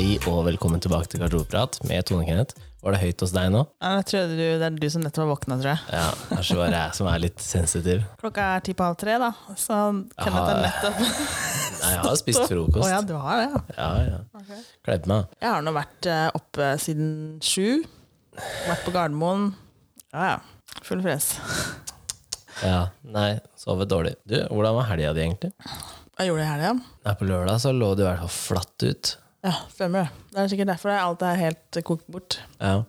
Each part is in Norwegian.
Hei og velkommen tilbake til Garderobeprat med Tone Kenneth. Var det høyt hos deg nå? Ja, Jeg tror du, Det er du som nettopp har våkna, tror jeg. Ja, kanskje bare jeg som er litt sensitiv. Klokka er ti på halv tre, da. Så Kenneth har nettopp Nei, jeg har spist frokost. Å ja, du har det, ja. Ja, ja. Kledd meg. Jeg har nå vært eh, oppe siden sju. Vært på Gardermoen. Ja, ja. Full fres. Ja, nei, sovet dårlig. Du, hvordan var helga di egentlig? Hva gjorde du i helga? På lørdag så lå du i hvert fall flatt ut. Ja, stemmer det. Det er sikkert derfor alt er helt kokt bort. Ja,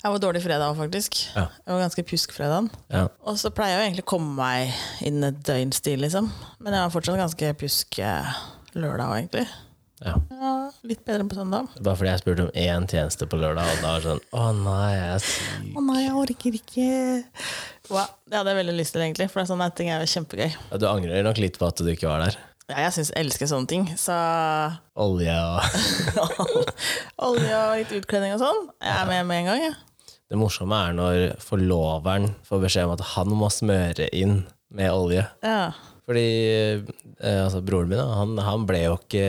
Jeg var dårlig fredag faktisk. Ja. Jeg var ganske pjusk fredag. ja. Og så pleier jeg jo egentlig å komme meg inn et døgnstil, liksom. Men jeg var fortsatt ganske pjusk eh, lørdag egentlig. ja. Ja, litt bedre enn på søndag. Bare fordi jeg spurte om én tjeneste på lørdag, og da var det sånn Å nei, jeg er syk. Å nei, jeg orker ikke. Wow. Det hadde jeg veldig lyst til, egentlig. For sånne ting er jo kjempegøy. Ja, du angrer nok litt på at du ikke var der. Ja, jeg syns jeg elsker sånne ting. Så Olje og olje og litt utkledning og sånn, jeg er med med en gang. Jeg. Det morsomme er når forloveren får beskjed om at han må smøre inn med olje. Ja. Fordi eh, altså, broren min, da, han, han ble jo ikke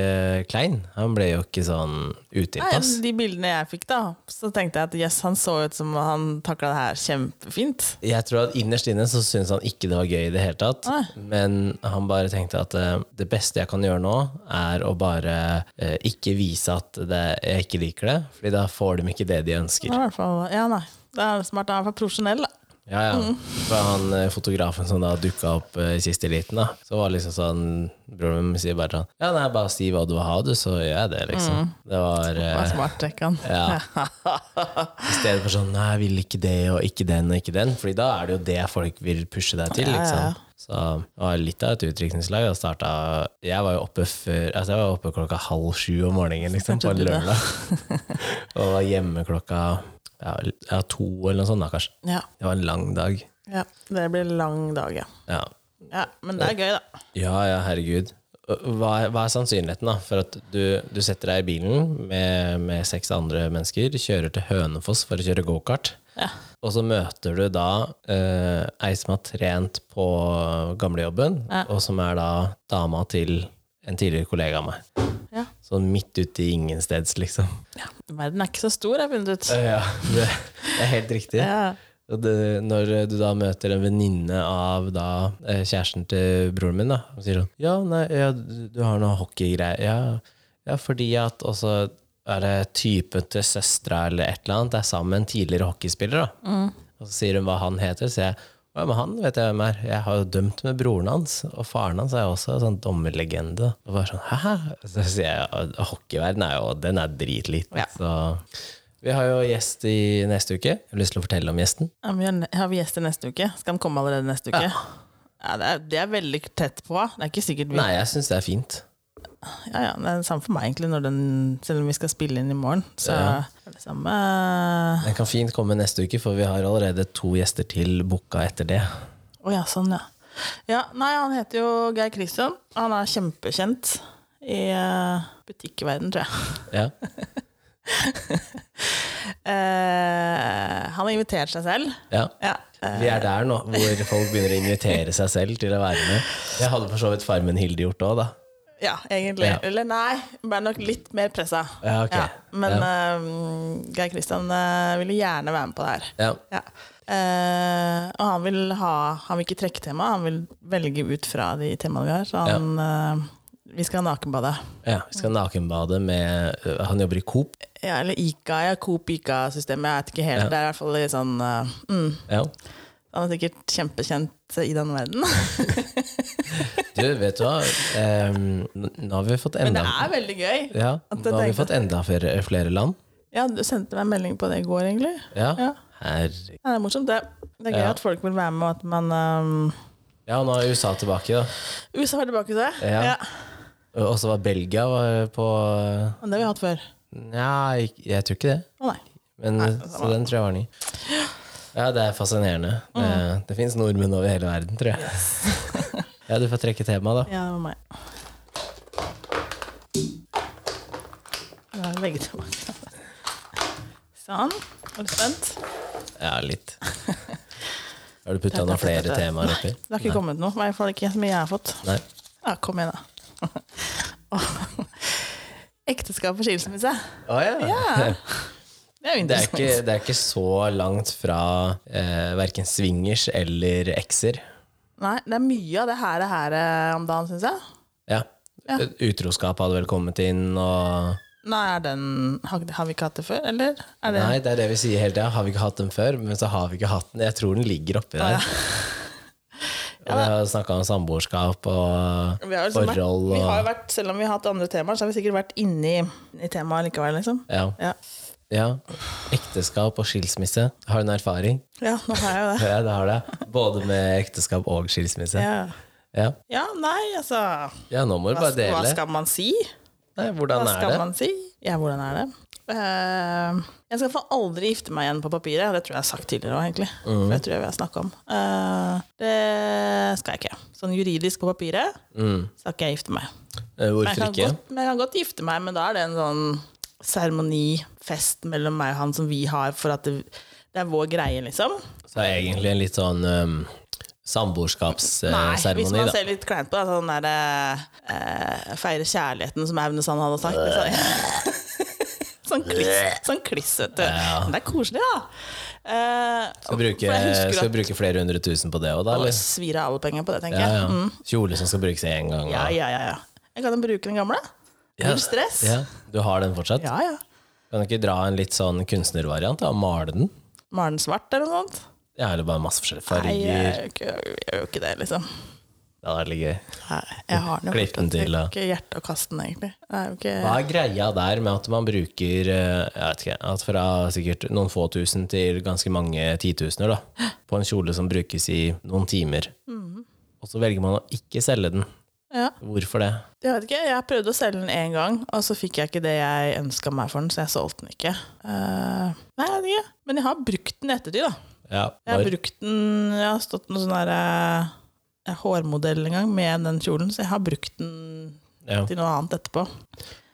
klein. Han ble jo ikke sånn Nei, utinnpass. de bildene jeg fikk, da, så tenkte jeg at yes, han så ut som han takla det her kjempefint. Jeg tror at innerst inne så syntes han ikke det var gøy i det hele tatt. Nei. Men han bare tenkte at eh, det beste jeg kan gjøre nå, er å bare eh, ikke vise at det, jeg ikke liker det. Fordi da får de ikke det de ønsker. er hvert fall, ja, nei. Det er smart. Han er i hvert fall profesjonell, da. Ja, ja. Fra han eh, fotografen som da dukka opp eh, i siste liten, da, så var liksom sånn Broren min sier bare sånn Ja, nei, bare si hva du vil ha, du, så gjør jeg det, liksom. Det var Det var eh, smart, tenker han. Ja. I stedet for sånn Nei, jeg vil ikke det, og ikke den, og ikke den. Fordi da er det jo det folk vil pushe deg til, Ja, ja, ja. liksom. Så det var litt av et utdrikningslag. Jeg, starta Jeg var jo oppe før Altså jeg var oppe klokka halv sju om morgenen, liksom, på en lørdag. og var hjemme klokka ja, ja, to eller noe sånt, da, kanskje. Ja. Det var en lang dag. ja. Det blir lang dag, ja. Ja, ja. Men det er gøy, da. ja, ja herregud. Hva er, hva er sannsynligheten da for at du, du setter deg i bilen med, med seks andre mennesker, kjører til Hønefoss for å kjøre gokart, Ja. Og så møter du da uh, ei som har trent på gamlejobben, Ja. og som er da dama til en tidligere kollega av meg. Ja. Sånn midt ute i ingensteds, liksom. ja. Verden er ikke så stor, har jeg funnet ut. Ja, det, det er helt riktig. Ja. Og det, når du da møter en venninne av da eh, kjæresten til broren min, da, og sier sånn Ja, nei, ja, du har noe hockeygreier. Ja, ja, fordi at også er det typen til søstera eller et eller annet, er sammen med en tidligere hockeyspiller, da. Og så sier hun hva han heter, så sier jeg ja, men han vet jeg hvem er. Jeg har jo dømt med broren hans, og faren hans er jo også en sånn dommerlegende. Og bare sånn, hæ? Så sier jeg ja, hockeyverden er jo, den er dritliten. Ja. Så vi har jo gjest i neste uke. Jeg har lyst til å fortelle om gjesten. Ja, vi har, har vi gjester neste uke? Skal han komme allerede neste uke? Ja, det, er, det er veldig tett på. Det er ikke sikkert vi Nei, jeg syns det er fint. Ja, ja, Det er det samme for meg, egentlig, når den, selv om vi skal spille inn i morgen. Så Ja. er det samme Den kan fint komme neste uke, for vi har allerede to gjester til booka etter det. Å ja, sånn, ja. ja. Nei, han heter jo Geir Kristian. Han er kjempekjent i uh, butikkverden, tror jeg. Ja. uh, han har invitert seg selv. ja. Ja. eh, Vi er der nå, hvor folk begynner å invitere seg selv til å være med. Det hadde for så vidt farmen Hilde gjort òg, da. Ja, egentlig. Ja. Eller nei, bare nok litt mer pressa. Ja, ok. men Ja. eh, Geir Kristian uh, ville gjerne være med på det her. Ja. Ja. Eh, og han vil ha Han vil ikke trekke tema, han vil velge ut fra de temaene vi har. Så han eh, Vi skal nakenbade. ja. Vi skal nakenbade med Han jobber i Coop. Ja, eller ICA, ja, Coop ICA-systemet. Jeg vet ikke helt. Det er i hvert fall litt sånn eh, mm, Ja. Han er sikkert kjempekjent i den verden. Du, vet du hva? Um, nå har vi fått enda Men det er veldig gøy. ja, Nå har vi fått enda flere, flere land. Ja, du sendte meg en melding på det i går, egentlig. Ja. Ja. Herregud. Ja, det er morsomt, det. Det er gøy at folk vil være med, og at man um, Ja, og nå er USA tilbake, da. USA er tilbake til det. Ja. Og så var Belgia var på Men det har vi hatt før. Nja, jeg, jeg tror ikke det. Å nei. Men, Nei, så den tror jeg var ny. Ja, det er fascinerende. Det, det fins nordmenn over hele verden, tror jeg. Ja, du får trekke tema, da. Ja, det var meg. Det er begge tilbake. Sånn. Er du spent? Ja, litt. Har du putta noen flere temaer oppi? Det har ikke kommet noe. I hvert fall ikke så mye jeg har fått. Nei. Ja, kom igjen, da. ekteskap og skilsmisse. Å ja. Ja. Det er Det er, ikke, det er ikke så langt fra eh, verken swingers eller ekser. Nei, det er mye av det her, her eh, om dagen, syns jeg. Ja. Ja. Utroskap hadde vel kommet inn, og Nei, den Har, har vi ikke hatt det før, eller? Er det, Nei, det er det vi sier hele tida. Har vi ikke hatt den før? Men så har vi ikke hatt den. Jeg tror den ligger oppi der. Og vi har snakka om samboerskap og vi har, liksom vært, vi har vært, selv om vi har hatt andre temaer, så har vi sikkert vært inni i temaet likevel, liksom. ja. Ja. Ekteskap og skilsmisse. Har du en erfaring? ja, nå har jeg jo det. Ja, det har det. Både med ekteskap og skilsmisse. Ja. Ja, ja, nei, altså ja nå må du bare dele. hva skal man si? Nei, hvordan Hva er skal det? man si? Ja, hvordan er det? Uh, jeg skal få aldri gifte meg igjen på papiret. Det tror jeg jeg har sagt tidligere òg, egentlig. Mm. For det tror jeg vi har snakka om. Uh, det skal jeg ikke. Sånn juridisk på papiret Mm. skal ikke jeg gifte meg. Hvorfor Men jeg, ikke? godt, men jeg kan godt gifte meg, men da er det en sånn seremoni, fest mellom meg og han som vi har for at det, det er vår greie, liksom. Så det er egentlig en litt sånn um, Nei, hvis man da. ser litt kleint på det, sånn der uh, Feire kjærligheten, som Aune Sand hadde sagt. Liksom. sånn kliss, sånn kliss, vet du. Ja. Men det er koselig, da. Eh, Skal bruke, skal vi bruke flere hundre tusen på det òg, da? Eller? svir av alle penger på det, tenker Ja, jeg. Mm. Kjole som skal brukes én gang. Ja, og- ja, ja, ja. Jeg kan bruke den gamle. Null stress. Ja, du har den fortsatt? Ja, ja. Kan du ikke dra en litt sånn kunstnervariant? da, og Male den? Malen svart eller noe sånt? Ja, eller bare masse forskjellige Nei, jeg farger. gjør ikke, jeg gjør jo ikke det, liksom. Det hadde vært litt gøy. Nei, jeg har den jo Klipp den fortsatt. til, da. Ikke hjerte å kaste den, egentlig. Det er jo ikke Hva er greia der med at man bruker eh, jeg vet ikke, at fra sikkert noen få tusen til ganske mange titusener da, på en kjole som brukes i noen timer, Mhm. og så velger man å ikke selge den? Ja. Hvorfor det? Jeg vet ikke, jeg prøvde å selge den én gang, og så fikk jeg ikke det jeg ønska meg for den, så jeg solgte den ikke. Uh, nei, jeg vet ikke. Men jeg har brukt den i ettertid, da. Ja, Jeg har brukt den Jeg har stått noe sånn derre uh, hårmodell en gang med den kjolen, så jeg har brukt den Ja. til noe annet etterpå.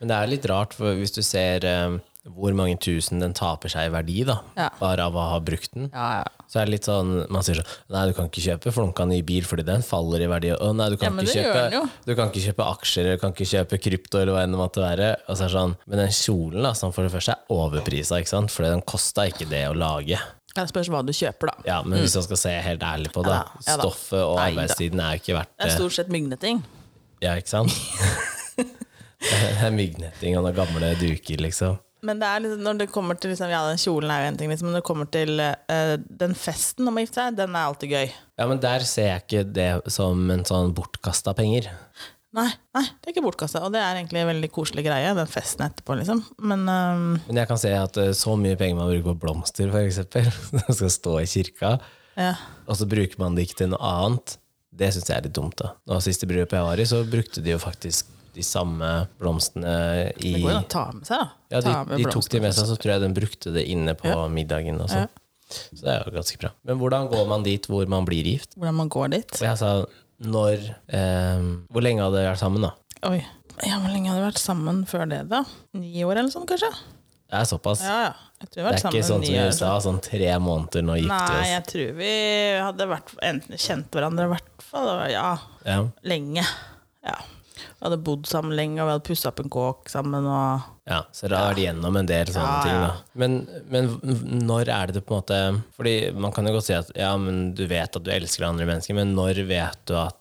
Men det er litt rart, for hvis du ser eh, hvor mange tusen den taper seg i verdi, da, Ja. bare av å ha brukt den, Ja, ja. så er det litt sånn Man sier sånn Nei, du kan ikke kjøpe flunka ny bil fordi den faller i verdi. Å nei, du kan, ikke kjøpe, du kan ikke kjøpe aksjer, du kan ikke kjøpe krypto, eller hva enn det måtte være. Og så er det sånn, men den kjolen, da, som for det første er overprisa, ikke sant? Fordi den kosta ikke det å lage. Det spørs hva du kjøper, da. Ja, Men hvis man skal se helt ærlig på det, da, stoffet og Nei arbeidstiden er jo ikke verdt Det er stort sett mygneting. Ja, ikke sant? det er myggnetting og noen gamle duker, liksom. Men det liksom, når det kommer til liksom, Ja, den kjolen er jo en ting, liksom, men når det kommer til uh, den festen om å gifte seg, den er alltid gøy. Ja, men der ser jeg ikke det som en sånn bortkasta penger. Nei, nei, det er ikke bortkasta, og det er egentlig en veldig koselig greie, den festen etterpå, liksom. Men ehm, Men jeg kan se at uh, så mye penger man bruker på blomster, for eksempel, som skal stå i kirka, ja. og så bruker man det ikke til noe annet, det syns jeg er litt dumt. da. Og siste bryllupet jeg var i, så brukte de jo faktisk de samme blomstene i Det går jo an å ta med seg, da. Ja, de, de tok de med seg, så tror jeg den brukte det inne på Ja. middagen også. Ja. Så det er jo ganske bra. Men hvordan går man dit hvor man blir gift? Hvordan man går dit. Og jeg sa når eh, Hvor lenge hadde dere vært sammen, da? Oi. Ja, Hvor lenge hadde vi vært sammen før det, da? Ni år eller sånn, kanskje? Det er såpass. Ja, ja. Det er ikke sånn som i. USA, sånn tre måneder, nå gifter Nei, jeg tror vi hadde vært, enten kjent hverandre i hvert fall ja, Ja. lenge. Ja. Vi hadde bodd sammen lenge, og vi hadde pussa opp en kåk sammen. Og Ja, så dere har vært gjennom en del sånne Ja, ting. Da. Men, men når er det det på en måte Fordi man kan jo godt si at ja, men du vet at du elsker det andre mennesket, men når vet du at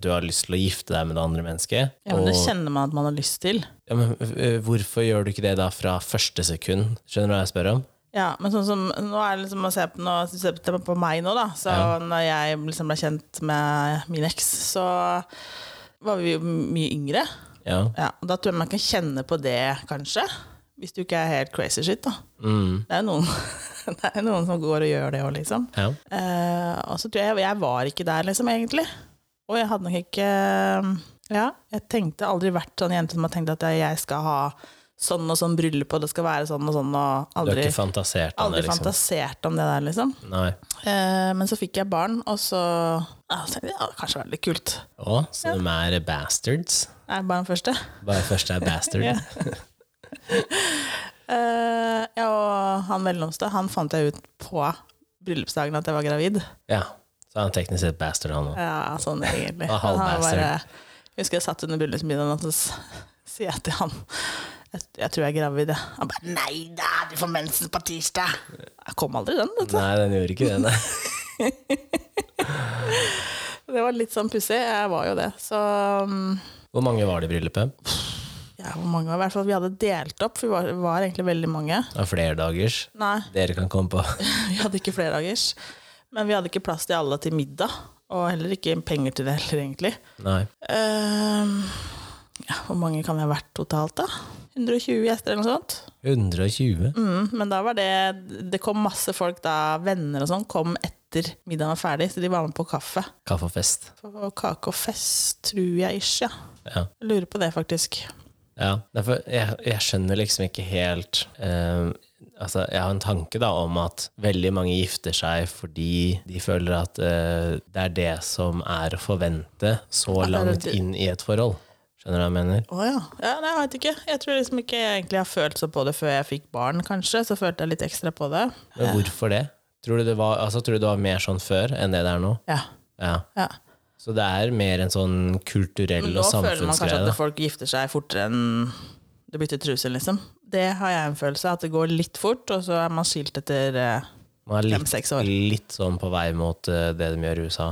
du har lyst til å gifte deg med det andre mennesket? ja, men det kjenner man at man har lyst til. ja, men øh, hvorfor gjør du ikke det da fra første sekund? Skjønner du hva jeg spør om? Ja, men sånn som Nå er det liksom å se på, nå, på, på meg nå, da. Så Ja. når jeg liksom ble kjent med min eks, så var vi jo mye yngre. Ja. Ja, og Da tror jeg man kan kjenne på det, kanskje. Hvis du ikke er helt crazy shit, da. Mm. Det er noen, det er noen som går og gjør det òg, liksom. ja. Eh, og så tror jeg jeg var ikke der, liksom, egentlig. Og jeg hadde nok ikke Ja, jeg tenkte aldri vært sånn jente som har tenkt at jeg skal ha sånn og sånn bryllup, og det skal være sånn og sånn, og Du har ikke fantasert om aldri det, liksom? fantasert om det der, liksom. Nei. Eh, men så fikk jeg barn, og så ja, tenkte jeg, ja, det kanskje var litt kult. Å, så de er bastards? Er den første? Bare den første er bastard? Ja. Eh, ja, og han mellomste, han fant jeg ut på bryllupsdagen at jeg var gravid. Ja. Så er han teknisk sett bastard, han òg. Ja, sånn egentlig. Han bare- jeg husker jeg satt under bryllupsmiddagen og så sier jeg til han Jeg, jeg tror jeg er gravid, jeg. Han bare Nei da, du får mensen på tirsdag. Jeg kom aldri den, vet du. Nei, den gjorde ikke det, nei. Det var litt sånn pussig. Jeg var jo det. Så um, Hvor mange var det i bryllupet? ja, hvor mange var det? Vi hadde delt opp, for vi var, var egentlig veldig mange. Av flerdagers? Nei, Dere kan komme på. vi hadde ikke flerdagers. Men vi hadde ikke plass til alle til middag. Og heller ikke penger til det heller, egentlig. Nei. Ehm, ja, hvor mange kan vi ha vært totalt, da? 120 gjester eller noe sånt? 120? Mm, men da var det Det kom masse folk da, venner og sånn, kom etter middagen var ferdig, så de var med på kaffe. Kaffe og fest. På kake og fest, tror jeg ish, ja. Ja. Jeg lurer på det, faktisk. ja. Derfor, jeg, jeg skjønner liksom ikke helt eh, Altså, jeg har en tanke da om at veldig mange gifter seg fordi de føler at eh, det er det som er å forvente så det langt inn i et forhold. Skjønner du hva jeg mener? Å ja. ja. Nei, jeg vet ikke. Jeg tror liksom ikke jeg egentlig har følt så på det før jeg fikk barn, kanskje. Så følte jeg litt ekstra på det. Men hvorfor det? Tror du det var, altså, tror du det var mer sånn før enn det det er nå? Ja. Ja. ja. Så det er mer en sånn kulturell og samfunnsgreie? nå føler man kanskje at folk gifter seg fortere enn det bytter truse, liksom. Det har jeg en følelse av, at det går litt fort, og så er man skilt etter eh, Man er litt, fem-seks år. litt sånn på vei mot eh, det de gjør i USA.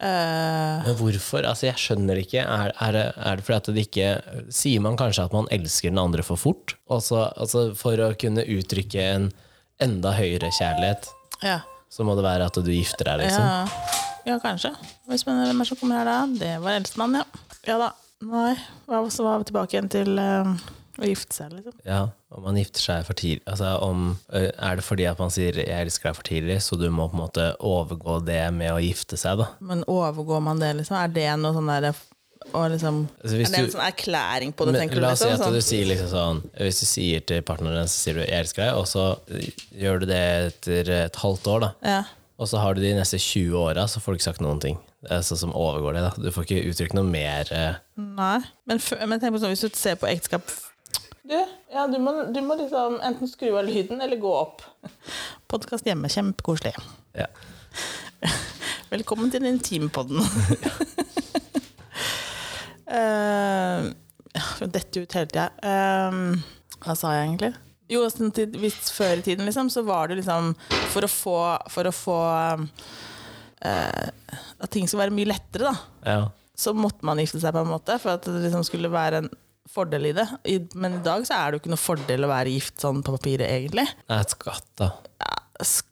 Eh, Men hvorfor? Altså, jeg skjønner ikke. Er, er, det, er det fordi at det ikke Sier man kanskje at man elsker den andre for fort? Altså, altså For å kunne uttrykke en enda høyere kjærlighet, Ja. så må det være at du gifter deg, liksom. Ja. ja, kanskje. Hvis man, hvem er som kommer her, da? Det var eldstemann, ja. Ja da. Nei. Så var vi tilbake igjen til eh, å gifte seg, liksom. Ja, om man gifter seg for tidlig altså om, Er det fordi at man sier 'jeg elsker deg for tidlig', så du må på en måte overgå det med å gifte seg, da? Men overgår man det, liksom? Er det noe sånn derre liksom, Altså, Er det en sånn erklæring på det, Men la oss si Liksom? at Sånn, du sier liksom sånn Hvis du sier til partneren så sier du 'jeg elsker deg', og så gjør du det etter et halvt år, da. ja. Og så har du de neste 20 åra, så får du ikke sagt noen ting. Det er sånn som overgår det. da Du får ikke uttrykt noe mer Nei. Men, men tenk på sånn, hvis du ser på ekteskap Du, ja, du, må, du må liksom enten skru av lyden eller gå opp. Podkast hjemme, kjempekoselig. ja. Velkommen til den intimpodden. uh, dette ut hele tida. Uh, hva sa jeg egentlig? Jo, sånn tid, hvis før i tiden liksom, så var det liksom For å få, for å få uh, At ting skulle være mye lettere, da. ja. Så måtte man gifte seg på en måte, for at det liksom skulle være en fordel i det. Men i dag så er det jo ikke noe fordel å være gift sånn på papiret, egentlig. Det et skatt, da. Ja,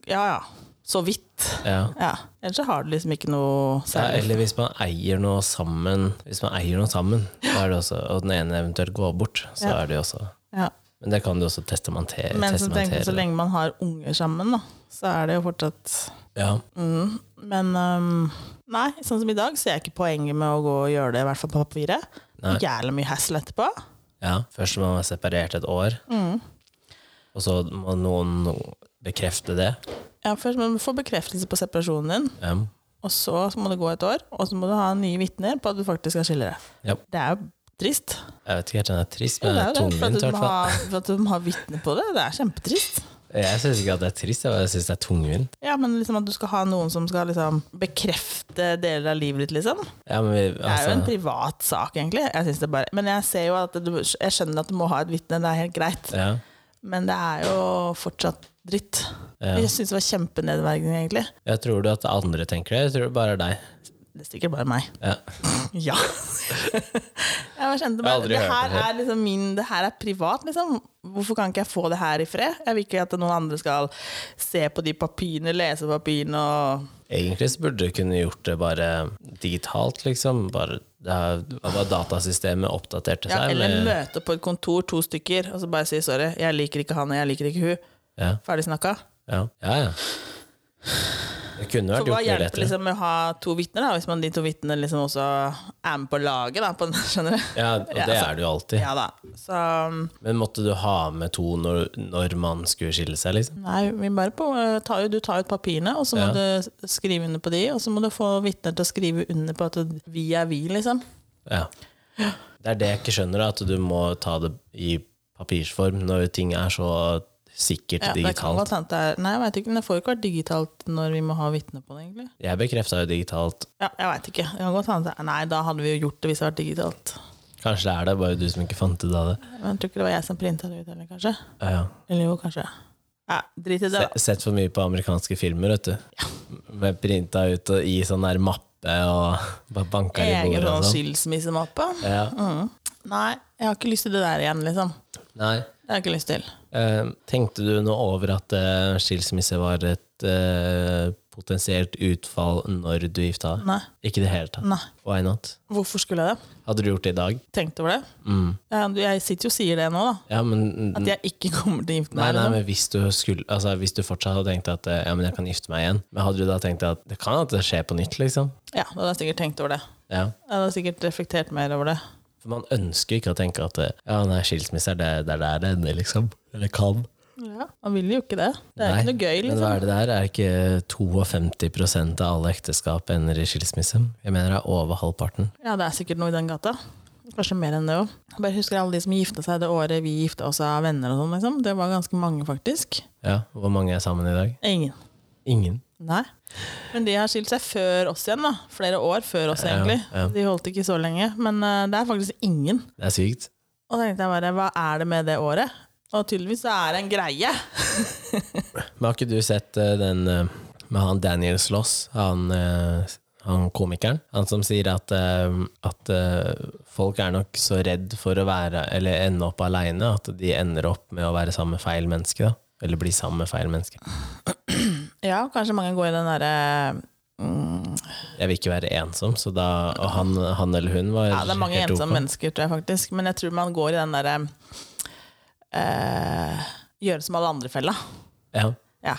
ja. ja. Så vidt. Ja. Ja. Ellers så har du liksom ikke noe Ja, særlig. eller hvis man eier noe sammen Hvis man eier noe sammen, er også, og den ene eventuelt går bort, så Ja. er det jo også Ja. Men det kan du også testamentere. Men så, tenker, så lenge man har unger sammen, da, så er det jo fortsatt Ja. mm. Men um, nei, sånn som i dag ser jeg ikke poenget med å gå og gjøre det, i hvert fall på papiret. Jævlig mye hassle etterpå. ja. Først må man være separert et år, Mm. og så må noen bekrefte det. Ja, først må du få bekreftelse på separasjonen din, Ja. og så må det gå et år, og så må du ha nye vitner på at du faktisk skal skille deg. Ja. Det er jo trist. Jeg vet ikke helt om det er trist, men det er jo det, for at tungvint i du hvert må fall. ha, for at du må ha vitner på det. Det er kjempetrist. Jeg syns ikke at det er trist, jeg syns det er tungvint. Ja, men liksom at du skal ha noen som skal liksom bekrefte deler av livet ditt, liksom. Ja, men vi, Det er jo en altså, privat sak, egentlig. Jeg det bare, men jeg ser jo at du, jeg skjønner at du må ha et vitne, det er helt greit. ja, Men det er jo fortsatt dritt. ja. Jeg syns det var kjempenedverdigende, egentlig. Jeg tror du at andre tenker det? Jeg tror det bare er deg. Det er sikkert bare meg. Ja. Ja. jeg kjente Jeg bare, aldri det her det. liksom min Det her er privat, liksom. Hvorfor kan ikke jeg få det her i fred? Jeg vil ikke at noen andre skal se på de papirene, lese papirene og Egentlig burde du kunne gjort det bare digitalt, liksom. Bare det var datasystemet oppdaterte ja, seg? Eller med- møte på et kontor, to stykker, og så bare si sorry, jeg liker ikke han, og jeg liker ikke hun. ja, Ferdig snakka. ja, ja, ja. Vært hva hjelper liksom med å ha to vitner, da, hvis man de to vitnene liksom også er med på laget? Da, på, skjønner du? Ja, og Ja, det altså, er det jo alltid. Ja da. Så um, Men måtte du ha med to når, når man skulle skille seg, liksom? nei, vi bare på, uh, tar du tar ut papirene, og så må Ja. du skrive under på de, og så må du få vitner til å skrive under på at vi er vi, liksom. Ja. Det er det jeg ikke skjønner, at du må ta det i papirsform når ting er så sikkert Ja, digitalt. er Nei, jeg vet ikke, men det får jo ikke vært digitalt når vi må ha vitne på det, egentlig. Jeg bekrefta jo digitalt. Ja, jeg veit ikke. Det kan godt hende Nei, da hadde vi jo gjort det hvis det hadde vært digitalt. Kanskje det er det, bare du som ikke fant ut av det. Men jeg tror ikke det var jeg som printa det ut heller, kanskje. Ja, ja. Eller jo, kanskje. Ja, drit i det. Se, sett for mye på amerikanske filmer, vet du. Ja. Med printa ut og i sånn der mappe og bare banka i bordet Egen og sånn. skilsmissemappe. Ja. Mm. Nei, jeg har ikke lyst til det der igjen, liksom. Nei. Det har jeg ikke lyst til. Eh, tenkte du noe over at eh, skilsmisse var et eh, potensielt utfall når du gifta deg? Nei. Ikke i det hele tatt. Nei. Why not? Hvorfor skulle jeg det? Hadde du gjort det i dag? Tenkt over det? Mm. Jeg sitter jo og sier det nå, da. Ja, men At jeg ikke kommer til å gifte meg. nei, nei, men hvis du, skulle, altså, hvis du fortsatt hadde tenkt at ja, men jeg kan gifte meg igjen, men hadde du da tenkt at det kan at det skjer på nytt, liksom? Ja, da hadde jeg sikkert tenkt over det. Ja. Jeg hadde sikkert reflektert mer over det. For man ønsker ikke å tenke at ja, nei, skilsmisse er det, det er der det ender, liksom. Eller kan. Ja, Man vil jo ikke det. Det er Nei, ikke noe gøy, Men hva liksom. er det der? Er ikke 52% av alle ekteskap ender i skilsmisse? Jeg mener det er over halvparten. Ja, det er sikkert noe i den gata. Kanskje mer enn det òg. Bare husker alle de som gifta seg det året vi gifta oss av venner og sånn, liksom. Det var ganske mange, faktisk. Ja, Hvor mange er sammen i dag? Ingen. Ingen. Nei. Men de har skilt seg før oss igjen, da. Flere år før oss, egentlig. ja. De holdt ikke så lenge. Men uh, det er faktisk ingen. Det er sykt. Og da tenkte jeg bare, hva er det med det året? Og tydeligvis så er det en greie. Men har ikke du sett uh, den uh, med han Daniel Sloss, han, han komikeren? Han som sier at, at folk er nok så redd for å være, eller ende opp aleine, at de ender opp med å være sammen med feil menneske. Da. Eller bli sammen med feil menneske. Ja, kanskje mange går i den derre mm, Jeg vil ikke være ensom, så da, og han, han eller hun var Ja, det er mange ensomme mennesker, tror jeg faktisk. Men jeg tror man går i den derre eh, gjøre som alle andre-fella. Ja. Ja.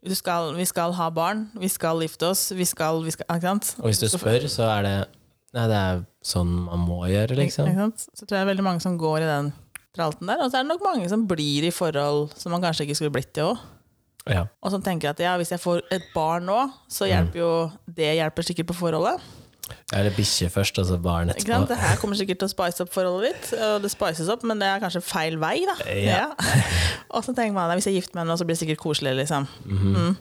Du skal, vi skal ha barn, vi skal gifte oss, vi skal, vi skal Ikke sant? Og hvis du spør, så er det Nei, det er sånn man må gjøre, liksom. Så tror jeg det er veldig mange som går i den tralten der. Og så er det nok mange som blir i forhold som man kanskje ikke skulle blitt i òg. Ja. Og som tenker at ja, hvis jeg får et barn nå, så Mm. hjelper jo det hjelper sikkert på forholdet. Eller bikkje først, og så barn etterpå. Det her kommer sikkert til å spice opp forholdet ditt, og det spices opp, men det er kanskje feil vei, da. Ja. Og så tenker man at hvis jeg gifter meg nå, så blir det sikkert koselig, liksom. Mhm. mm.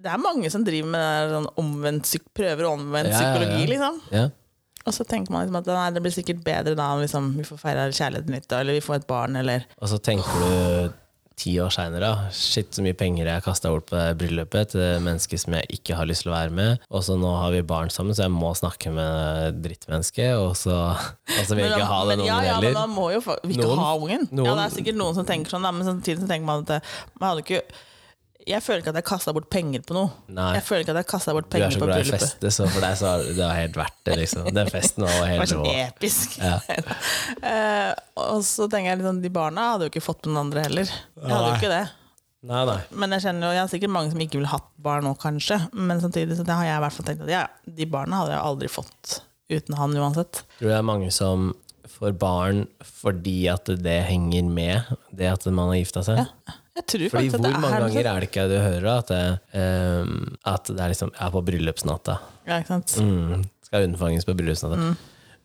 Det er mange som driver med sånn omvendt, prøver omvendt Ja, ja, ja. psykologi, liksom. Ja. Og så tenker man liksom at nei, det blir sikkert bedre da liksom, vi får feira kjærligheten litt, eller vi får et barn, eller Og så tenker du ti år seinere Shit, så mye penger jeg kasta bort på det bryllupet til mennesker som jeg ikke har lyst til å være med. Og så nå har vi barn sammen, så jeg må snakke med drittmennesket. Og så, altså, vil jeg ikke ha men den ja, ungen ja, men heller. da må jo vi ikke Noen- ha ungen. Ja, det er sikkert noen som tenker sånn, men samtidig så tenker man at det, man hadde ikke Jeg føler ikke at jeg kasta bort penger på noe. Nei. Jeg føler ikke at jeg kasta bort Du er så på glad i feste, så for deg så har det var helt verdt det, liksom. Den festen var Det var helt sånn episk. Ja. uh, og så tenker jeg liksom, de barna hadde jo ikke fått noen andre heller. Jeg hadde jo ikke det. Nei, nei. Men jeg kjenner jo, jeg har sikkert mange som ikke vil hatt barn nå, kanskje. Men samtidig så det har jeg i hvert fall tenkt at ja, de barna hadde jeg aldri fått uten han uansett. Tror du det er mange som får barn fordi at det henger med det at man har gifta seg? Ja, Fordi hvor mange er ganger er det ikke du hører at det, um, at det er liksom Jeg er på bryllupsnatta. ja, ikke sant? Mm, skal unnfanges på bryllupsnatta.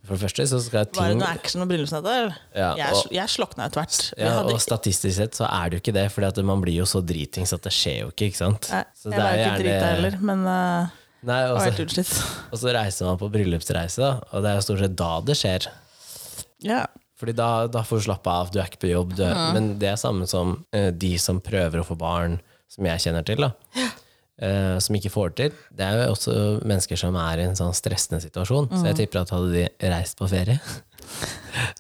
For det første så skal ting... Var det noe action på bryllupsnatta? Ja, jeg, jeg slokna etter hvert. Ja, Og statistisk sett så er det jo ikke det, for man blir jo så dritings at det skjer jo ikke. ikke sant? Nei, jeg var er jo ikke gjerne- drita heller, men uh, Nei, og så, og så reiser man på bryllupsreise, da, og det er jo stort sett da det skjer. Ja. Fordi da, da får du slappe av, du er ikke på jobb. Du mm. Men det er samme som uh, de som prøver å få barn, som jeg kjenner til, da. Uh, som ikke får det til. Det er jo også mennesker som er i en sånn stressende situasjon. Så jeg tipper at hadde de reist på ferie,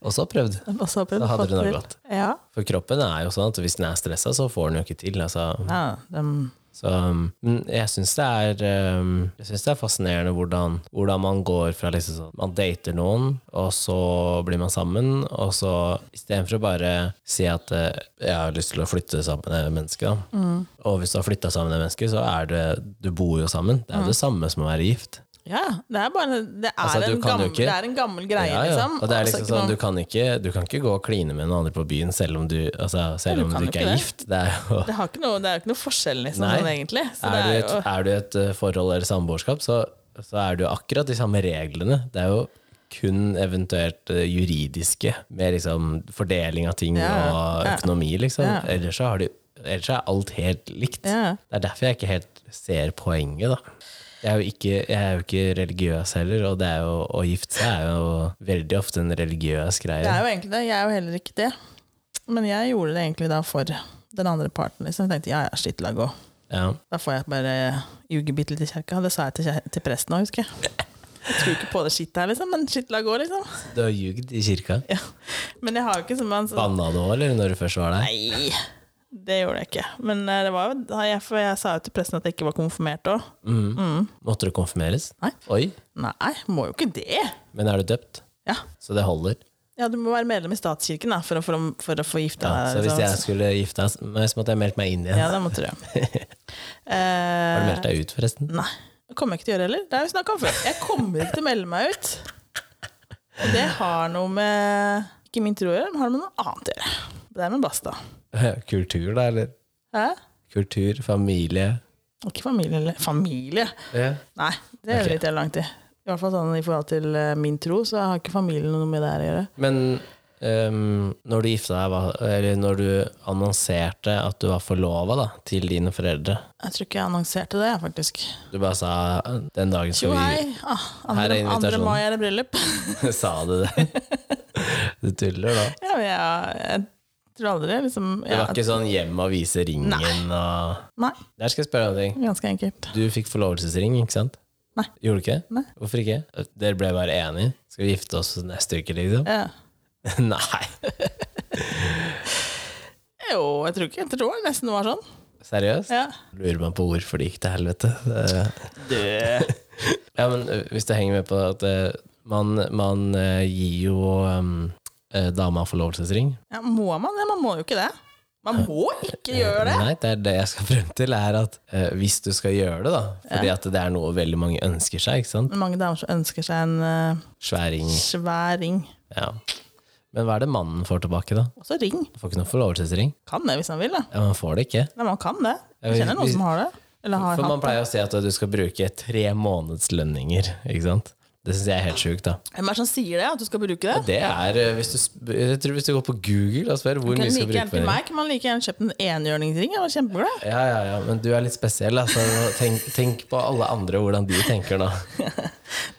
og så prøvd, Også prøvd. Da hadde det nok gått. Ja. For kroppen er jo sånn at hvis den er stressa, så får den jo ikke til. Altså. ja dem- Så, um, men jeg syns det, er, um, jeg synes det er fascinerende hvordan, hvordan man går fra liksom sånn Man dater noen, og så blir man sammen, og så istedenfor å bare si at eh, jeg har lyst til å flytte sammen med det mennesket. Mm. Og hvis du har flytta sammen med det mennesket, så er det Du bor jo sammen. Det er jo det samme som å være gift. Ja, det er bare Det er, Altså, en, gammel, det er en gammel greie, Ja, ja. liksom. Og det er Altså, liksom altså, sånn, du kan, ikke, du kan ikke gå og kline med noen andre på byen selv om du, altså, selv du om du ikke er det. gift. Det er jo det, har ikke noe, det er ikke noe forskjell, liksom, sånn egentlig. Så er, du et, jo, er du et eh, forhold eller samboerskap, så, så er du akkurat de samme reglene. Det er jo kun eventuelt eh, juridiske, med liksom fordeling av ting Ja, og ja. økonomi, liksom. Ja. Ellers, så har du, ellers er alt helt likt. Ja. Det er derfor jeg ikke helt ser poenget, da. Jeg er, jo ikke, jeg er jo ikke religiøs heller, og det er jo, å gifte seg er jo veldig ofte en religiøs greie. Det er jo egentlig det. Jeg er jo heller ikke det. Men jeg gjorde det egentlig da for den andre parten. Liksom. Jeg tenkte ja, ja, skitt la gå. Ja. Da får jeg bare ljuge bitte litt i kirka. Det sa jeg til, til presten òg, husker jeg. Jeg tror ikke på det skittet her, liksom, men skitt la gå, liksom. Du har ljugd i kirka. Ja. Men jeg har jo ikke som en sånn Banna du òg, eller når du først var der? Nei, det gjorde jeg ikke. Men eh, det var jo jeg, For jeg sa jo til pressen at jeg ikke var konfirmert òg. Mhm. Måtte du konfirmeres? Nei. Oi, Nei, må jo ikke det. men er du døpt? Ja. Så det holder? ja, du må være medlem i statskirken da, for å, for å, for å få gifte Ja, deg. så hvis liksom. jeg skulle gifte meg, så måtte jeg meldt meg inn igjen. Ja, det måtte du. Har du meldt Eh, deg ut, forresten? nei, det kommer jeg ikke til å gjøre heller. Det har vi snakka om før. Jeg kommer ikke til å melde meg ut. Og det har noe med ikke min tro å gjøre, men har noe med noe annet å gjøre. Det er med basta. Kultur, da, eller? Hæ? Kultur, familie Ikke familie, eller Familie? ja. Nei, det Ok. jo jeg langt i. I hvert fall sånn i forhold til eh, min tro, så har ikke familien noe med det her å gjøre. Men ehm, når du gifta deg, hva- eller når du annonserte at du var forlova til dine foreldre Jeg tror ikke jeg annonserte det, jeg, faktisk. Du bare sa den dagen Tjo skal hei! Ah, Her andre, er invitasjonen. andre mai er det bryllup. Sa du det? Du tuller, da? ja, men jeg, jeg tror aldri liksom Det var ikke sånn hjem og vise ringen Nei. og Nei, Der skal jeg spørre om en ting. ganske enkelt. Du fikk forlovelsesring, ikke sant? Nei. Gjorde du ikke? Nei. Hvorfor ikke? Dere ble bare enige? Skal vi gifte oss neste uke, liksom? Ja. Nei. Jo, jeg tror ikke. Jeg tror det nesten var sånn. Seriøst? Ja. Lurer man på hvorfor det gikk til helvete. Det... Ja, men hvis du henger med på at man, man gir jo um, ø, dama forlovelsesring ja, må man det? Man må jo ikke det. Man må ikke gjøre det. Nei, det er det jeg skal frem til, er at eh, hvis du skal gjøre det, da Fordi at det er noe veldig mange ønsker seg, ikke sant? Mange damer som ønsker seg en eh, Sværing. svær ring. Ja. Men hva er det mannen får tilbake, da? Også ring. Får ikke noe forlovelsesring. Kan det hvis han vil. Da. Ja, Man får det ikke. Nei, man kan det. Ja, Jeg kjenner noen som har det. Eller har For man pleier å si at du skal bruke tre månedslønninger, ikke sant? Det syns jeg er helt sjukt, da. Hvem er det som sier det? At du skal bruke det? Det er, eh, hvis du, jeg tror hvis du går på Google og spør hvor mye like skal bruke på det. meg kan man like gjerne kjøpt en enhjørningsring. Jeg var kjempeglad. Ja, ja, ja, men du er litt spesiell. Altså. Tenk, tenk på alle andre, hvordan de tenker nå.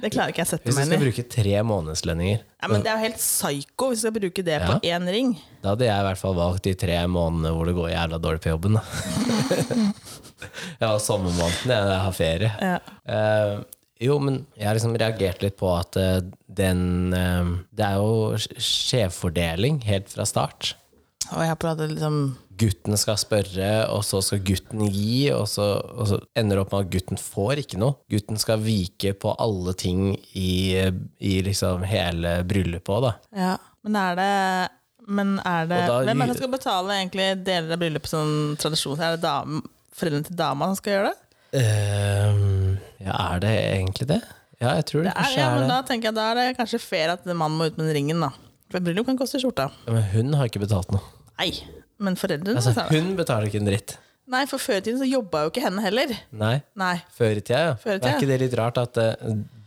Det klarer ikke jeg å sette Hvis du skal bruke tre månedslønninger, Ja, men det er jo helt psyko hvis du skal bruke det på én ring. da hadde jeg i hvert fall valgt de tre månedene hvor det går jævla dårlig på jobben. Da. ja, sommermåneden, jeg, har ferie. Ja. Eh, jo, men jeg har liksom reagert litt på at eh, den eh, Det er jo skjevfordeling helt fra start. Og jeg prater liksom Gutten skal spørre, og så skal gutten gi, og så, og så ender det opp med at gutten får ikke noe. Gutten skal vike på alle ting i, i liksom hele bryllupet òg, da. Ja, men er det men er det da- Hvem er det som skal betale egentlig deler av bryllupet som tradisjon? Er det dam, foreldrene til dama som skal gjøre det? Ehm, ja, er det egentlig det? Ja, jeg tror det, det er, kanskje ja, er men det. da tenker jeg da er det kanskje fair at mannen må ut med den ringen, da. For bryllup kan koste skjorta. Ja, Men hun har ikke betalt noe. Nei, men foreldrene Altså, hun betaler ikke en dritt. Nei, for før i tiden så jobba jo ikke henne heller. Nei. Nei. Før i tida, ja. Før i Er ikke det litt rart at det,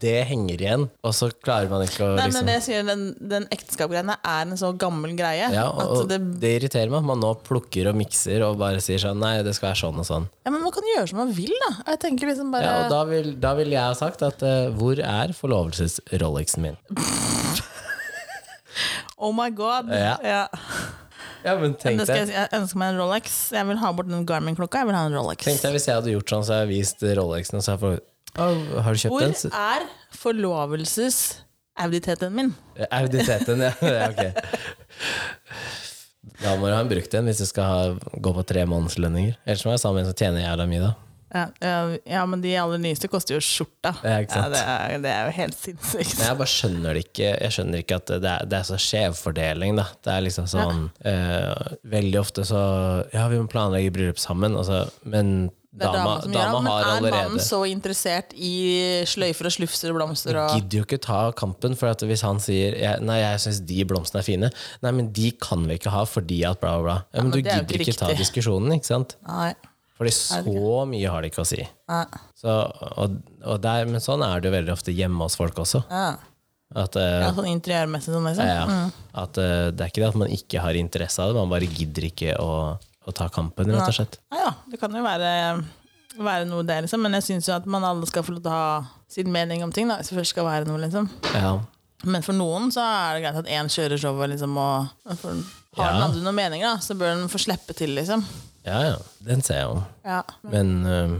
det henger igjen, og så klarer man ikke å Nei, liksom men det jeg sier, den, den ekteskapsgreiene er en så gammel greie. ja, og det, det irriterer meg at man nå plukker og mikser og bare sier sånn Nei, det skal være sånn og sånn. ja, men man kan gjøre som man vil, da. Jeg tenker liksom bare Ja, og da vil, da vil jeg ha sagt at uh, hvor er forlovelses-Rolexen min? Oh my god. Ja. Ja. Ja, men tenk deg, jeg, jeg ønsker meg en Rolex. Jeg vil ha bort den Garmin-klokka. Jeg vil ha en Rolex. tenk deg hvis jeg hadde gjort sånn, så hadde jeg vist Rolexen, og så hadde jeg fått Har du kjøpt Hvor den? Hvor er forlovelsesauditeten min? Auditeten, ja. ja. Ok. Da må du ha en brukt en hvis du skal ha, gå på tre månedslønninger. Ellers må jeg sammen med en som tjener jævla mye, da. Ja, ja, ja, men de aller nyeste koster jo skjorta. Ja, sant? det, er, det er jo helt sinnssykt. Men jeg bare skjønner det ikke Jeg skjønner ikke at det er, det er så skjevfordeling, da. Det er liksom sånn eh, Veldig ofte så Ja, vi må planlegge bryllup sammen, altså, men dama, dama dama det, men er mannen så interessert i sløyfer og slufser og blomster og gidder jo ikke ta kampen, for hvis han sier Nei, jeg syns de blomstene er fine. Nei, men de kan vi ikke ha fordi at bla, bla, bla. Ja, men, men du er gidder ikke ikke ta diskusjonen, ikke sant? Nei. Fordi så mye har det ikke å si. Ja. Så, og, og der, men sånn er det jo veldig ofte hjemme hos folk også. Ja. At, uh, Ja, sånn interiørmessig sånn, liksom. ja, ja. at uh, det er ikke det at man ikke har interesse av det, man bare gidder ikke å, å ta kampen, rett og slett. Ja, ja. det kan jo være være noe det, liksom. Men jeg syns jo at man alle skal få lov til å ha sin mening om ting, da, hvis det først skal være noe, liksom. Ja. Men for noen så er det greit at én kjører showet, liksom, og for, har den andre noen meninger, da, så bør den få slippe til, liksom. Ja, ja. Den ser jeg jo. Ja, men Men uh,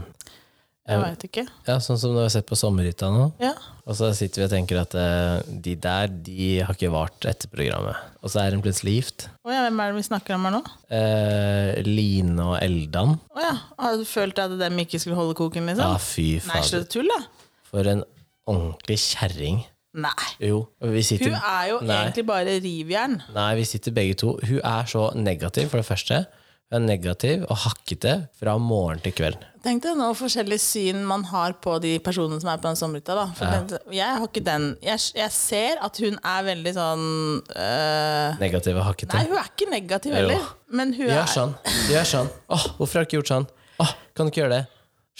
jeg veit ikke. ja, sånn som du har sett på Sommerhytta nå. Ja. Og så sitter vi og tenker at uh, de der, de har ikke vart etter programmet. Og så er hun plutselig gift. Oh, ja, hvem er det vi snakker om her nå? Uh, Line og Eldan. Oh, ja. Har du følt at dem ikke skulle holde koken, liksom? Ja, fy faen. Nei, slutt tull, da. For en ordentlig kjerring. Nei. Jo. Vi sitter, Hun er jo Nei. egentlig bare rivjern. Nei, vi sitter begge to. Hun er så negativ, for det første. Er negativ og hakkete fra morgen til kveld. Tenk deg nå forskjellig syn man har på de personene som er på den sommerhytta. Ja. Jeg har ikke den. Jeg, jeg ser at hun er veldig sånn øh, Negativ og hakkete. Nei, hun er ikke negativ heller. Men hun Gjør er sånn. Gjør sånn. Åh, hvorfor har du ikke gjort sånn? Åh, kan du ikke gjøre det?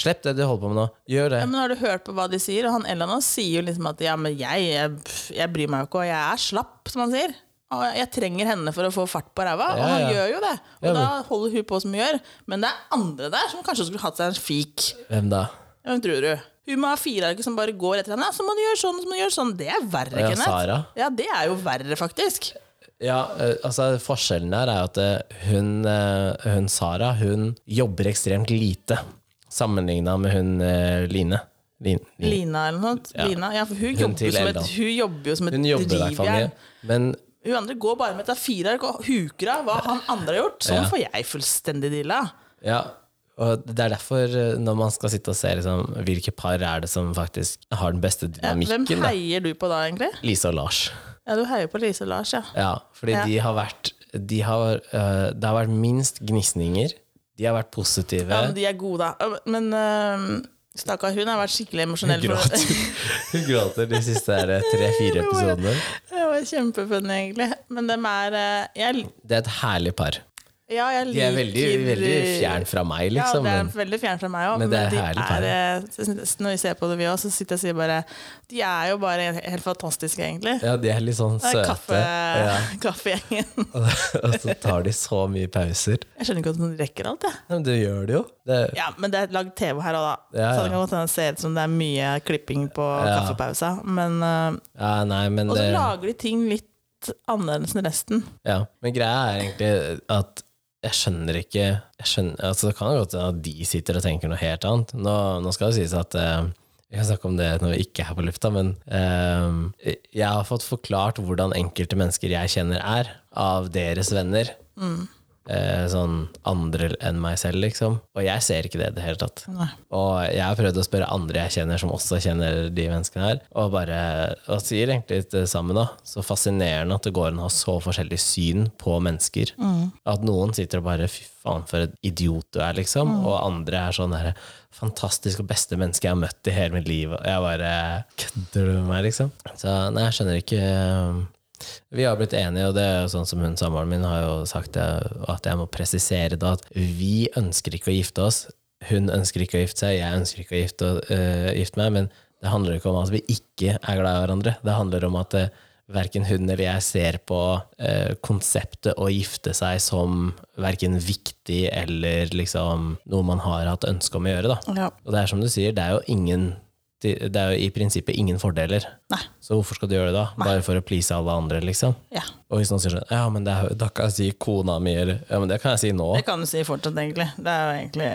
Slipp det du holder på med nå. Gjør det. ja, men Har du hørt på hva de sier? Og han Ellan sier jo liksom at ja, men jeg, jeg, jeg bryr meg jo ikke, og jeg er slapp, som han sier. Og jeg trenger henne for å få fart på ræva, og Ja, han gjør jo det. Og Ja, da holder hun på som hun gjør. Men det er andre der som kanskje skulle hatt seg en fik. Hvem da? Hvem tror du? Hun må ha firearket som bare går etter henne. Så må du gjøre sånn, så må du gjøre sånn. Det er verre, Ja, Kenneth. Sara. Ja, det er jo verre, faktisk. Ja, eh, altså Forskjellen der er at eh, hun, eh, hun Sara hun jobber ekstremt lite sammenligna med hun Line. Lin, Lin. Lina eller noe. Ja. Lina, ja, for hun, Hun jobber jo som et, hun jobber jo som et drivjern. Men Hun andre går bare med tafirer A4-ark og huker av hva han andre har gjort. Sånn får jeg fullstendig dilla. ja, og det er derfor eh, når man skal sitte og se liksom, hvilke par er det som faktisk har den beste hvem dynamikken, da. heier du på da, egentlig? Lise og Lars. Ja, du heier på Lise og Lars, ja. Ja, fordi Ja. de har vært de har, uh, Det har vært minst gnisninger. De har vært positive. ja men de er gode, da. Men øh, stakkar, hun har vært skikkelig emosjonell. Hun gråter, hun gråter de siste tre-fire episodene. Det var kjempefunny, egentlig. Men dem er øh, jeg, Det er et herlig par. Ja, jeg De er veldig, veldig fjern fra meg, liksom. Ja, det er veldig fjernt fra meg òg. men Men, det er de herlig er, eh, når vi ser på det, vi òg, så sitter jeg og sier bare De er jo bare helt fantastiske, egentlig. ja, de er litt sånn søte. kaffe, Ja. kaffegjengen. Og så tar de så mye pauser. Jeg skjønner ikke at de rekker alt, jeg. Ja, Men det gjør de jo. Det, Ja, men det er lagd TV her òg, da. Ja, Så det kan godt hende ser ut som det er mye klipping på kaffepausa. Men, ja, nei, men og så det lager de ting litt annerledes enn resten. Ja, men greia er egentlig at jeg skjønner ikke jeg skjønner, altså Det kan godt hende at de sitter og tenker noe helt annet. Nå, nå skal det sies at eh, Vi kan snakke om det når vi ikke er på lufta, men eh, jeg har fått forklart hvordan enkelte mennesker jeg kjenner er, av deres venner. Eh, sånn andre enn meg selv, liksom. Og jeg ser ikke det i det hele tatt. Nei. Og jeg har prøvd å spørre andre jeg kjenner som også kjenner de menneskene her, og bare og sier egentlig litt det samme, da. Så fascinerende at det går an å ha så forskjellig syn på mennesker. At noen sitter og bare fy faen, for et idiot du er, liksom. Og andre er sånn derre fantastisk og beste menneske jeg har møtt i hele mitt liv. Og jeg bare Kødder du med meg, liksom? Så nei, jeg skjønner ikke vi har blitt enige, og det er jo sånn som hun samboeren min har jo sagt det, at jeg må presisere da at vi ønsker ikke å gifte oss. Hun ønsker ikke å gifte seg, jeg ønsker ikke å gifte, uh, gifte meg, men det handler ikke om at vi ikke er glad i hverandre. Det handler om at uh, verken hun eller jeg ser på øh, konseptet å gifte seg som verken viktig eller liksom noe man har hatt ønske om å gjøre. Da. Ja. Og det er som du sier, det er jo ingen det er jo i prinsippet ingen fordeler. Nei. Så hvorfor skal du gjøre det da? Bare for å please alle andre, liksom? ja. Og hvis noen sier sånn Ja, men det er, da kan jeg si kona mi, eller Ja, men det kan jeg si nå. Det kan du si fortsatt, egentlig. Det er jo egentlig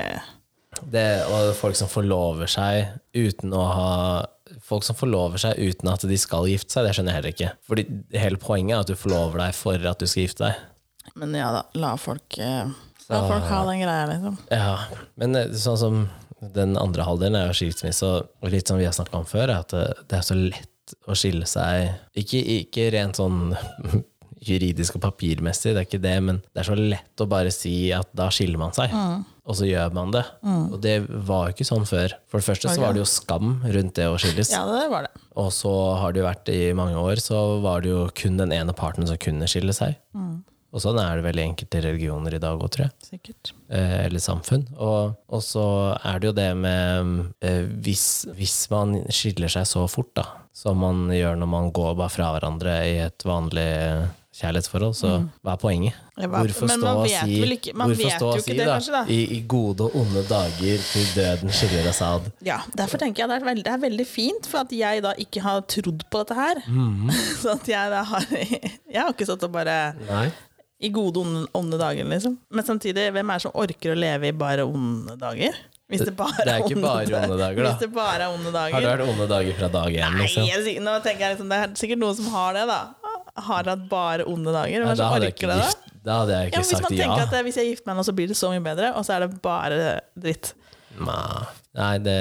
Det, og folk som forlover seg uten å ha Folk som forlover seg uten at de skal gifte seg, det skjønner jeg heller ikke. Fordi hele poenget er at du forlover deg for at du skal gifte deg. Men ja da, la folk eh, La folk ha den greia, liksom. Ja, men eh, sånn som den andre halvdelen er jo skilsmisse, og litt som vi har snakka om før, er at det, det er så lett å skille seg Ikke, ikke rent sånn juridisk og papirmessig, det er ikke det, men det er så lett å bare si at da skiller man seg. Og så gjør man det. Og det var jo ikke sånn før. For det første så var det jo skam rundt det å skilles. Ja, det var det. Og så har det jo vært i mange år, så var det jo kun den ene parten som kunne skille seg. Og sånn er det vel i enkelte religioner i dag òg, tror jeg Sikkert. eh, eller samfunn. Og, og så er det jo det med eh, hvis, hvis man skiller seg så fort, da, som man gjør når man går bare fra hverandre i et vanlig kjærlighetsforhold, så hva er poenget? Hvorfor stå og si, ikke- hvorfor stå og si det, da, kanskje, da. I, i gode og onde dager til døden skiller oss ad? Ja, derfor tenker jeg det er, veldig, det er veldig fint, for at jeg da ikke har trodd på dette her. Mm. Så at jeg da har Jeg har ikke stått og bare Nei. I gode, onde, onde dager, liksom. Men samtidig, hvem er det som orker å leve i bare onde dager? Hvis det bare Det er ikke bare onde dager, da. Hvis det bare er onde dager. Har du hatt onde dager fra dag én, Nei, liksom? jeg, nå tenker jeg liksom, det er sikkert noen som har det, da. Har hatt bare onde dager. Ja, Hvem da, orker ikke det, da? gift, da hadde jeg ikke ja, sagt ja. at eh, hvis jeg gifter meg nå, så blir det så mye bedre, og så er det bare dritt. Nei, Nei, det,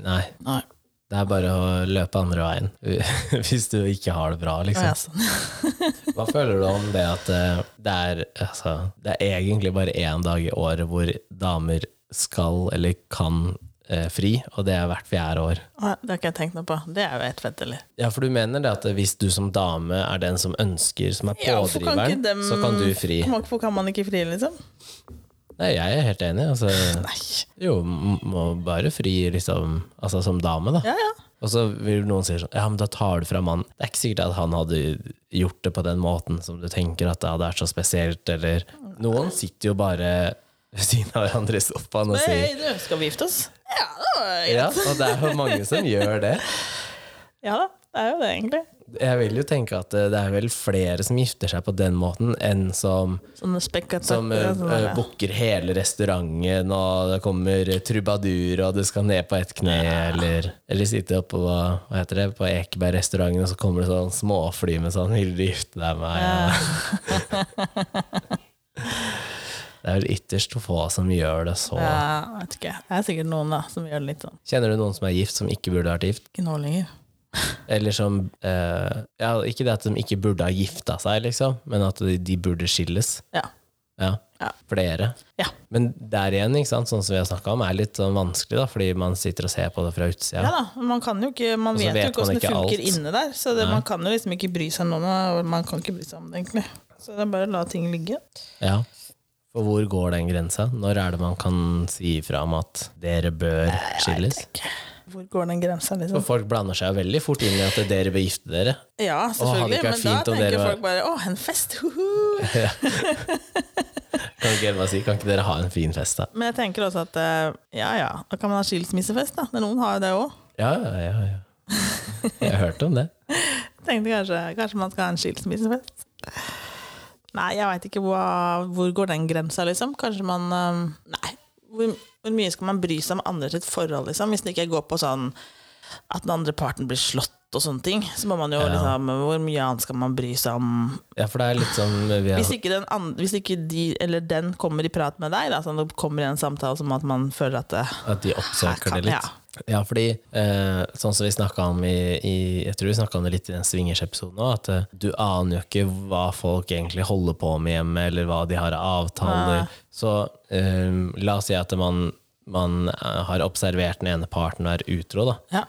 nei, Nei. Det er bare å løpe andre veien. Hvis du ikke har det bra, liksom. Ja, sånn. Hva føler du om det at eh, det er, altså, det er egentlig bare én dag i året hvor damer skal eller kan eh, fri, og det er hvert fjerde år? Det har ikke jeg tenkt noe på. Det er jo helt eller? Ja, for du mener det at hvis du som dame er den som ønsker, som er Ja, kan pådriveren, ikke dem- så kan du fri? Hvorfor kan man ikke fri, liksom? Nei, jeg er helt enig. Altså, Nei. jo, må bare fri liksom, altså som dame, da. Ja, ja. Og så vil noen si sånn Ja, men da tar du fra mannen. Det er ikke sikkert at han hadde gjort det på den måten som du tenker at det hadde vært så spesielt, eller Noen sitter jo bare ved siden av hverandre i sofaen og sier Nei, du, skal vi gifte oss? Ja, greit. Ja, og det er jo mange som gjør det. Ja da, det er jo det, egentlig. Jeg vil jo tenke at det er vel flere som gifter seg på den måten, enn som, som uh, booker hele restauranten, og det kommer trubadur, og du skal ned på ett kne, eller, eller sitte oppe på, hva heter det, på Ekeberg-restauranten, og så kommer det sånn småfly med sånn 'Vil du gifte deg med meg?' Det er vel ytterst få som gjør det så. ja, vet ikke. Det er sikkert noen da, som gjør det litt sånn. Kjenner du noen som er gift, som ikke burde vært gift? Ikke nå lenger. Eller som eh, Ja, ikke det at de ikke burde ha gifta seg, liksom, men at de, de burde skilles. Ja. Ja. Ja. Flere. Ja. Men der igjen, ikke sant, sånn som vi har snakka om, er litt sånn vanskelig, da, fordi man sitter og ser på det fra utsida. ja da, man kan jo ikke Man vet, vet jo ikke åssen det ikke funker alt. inne der, så det, man kan jo liksom ikke bry seg om noe, man kan ikke bry seg om det, egentlig. Så det er bare å la ting ligge. Ja. For hvor går den grensa? Når er det man kan si ifra om at dere bør skilles? Hvor går den grensa, liksom? folk blander seg veldig fort inn i at dere vil gifte dere. Ja, selvfølgelig, Åh, men da tenker dere folk bare 'Å, en fest!' Huhu. Kan ikke, si, kan ikke dere ha en fin fest, da? Men jeg tenker også at eh, ja ja, da kan man ha skilsmissefest, da. Men noen har jo det òg. Ja, ja, ja. ja. Jeg har hørt om det. Tenkte kanskje, kanskje man skal ha en skilsmissefest. Nei, jeg veit ikke hvor, hvor går den grensa, liksom. Kanskje man Nei. Hvor, hvor mye skal man bry seg om andre sitt forhold, liksom? Hvis det ikke går på sånn at den andre parten blir slått og sånne ting, så må man jo Ja. liksom Hvor mye annet skal man bry seg om? Ja, for det er litt sånn vi har Hvis ikke, den andre, hvis ikke de eller den kommer i prat med deg, da, sånn det kommer i en samtale som at man føler at det, At de oppsøker kan, det litt. Ja, fordi eh, sånn som vi snakka om i, i Jeg tror vi snakka om det litt i den swingers-episoden òg, at eh, du aner jo ikke hva folk egentlig holder på med hjemme, eller hva de har av avtaler. Nei. Så eh, la oss si at man, man eh, har observert den ene parten og er utro, da. Ja.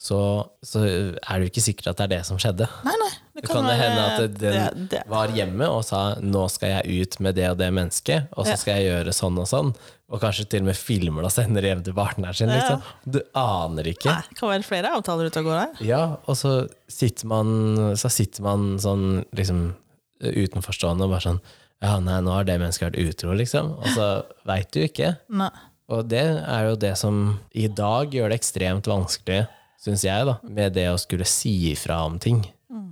Så, så er det jo ikke sikkert at det er det som skjedde. Nei, nei. Det kan det hende at den det, det, var hjemme og sa 'nå skal jeg ut med det og det mennesket', og så Ja. skal jeg gjøre sånn og sånn. Og kanskje til og med filmer og sender hjem til partneren sin. Liksom. Du aner ikke. Nei, det kan være flere avtaler ute og går her. Ja, og så sitter man, så sitter man sånn liksom utenforstående og bare sånn Ja, nei, nå har det mennesket vært utro, liksom. Og så veit du ikke. Nei. Og det er jo det som i dag gjør det ekstremt vanskelig, syns jeg, da, med det å skulle si ifra om ting.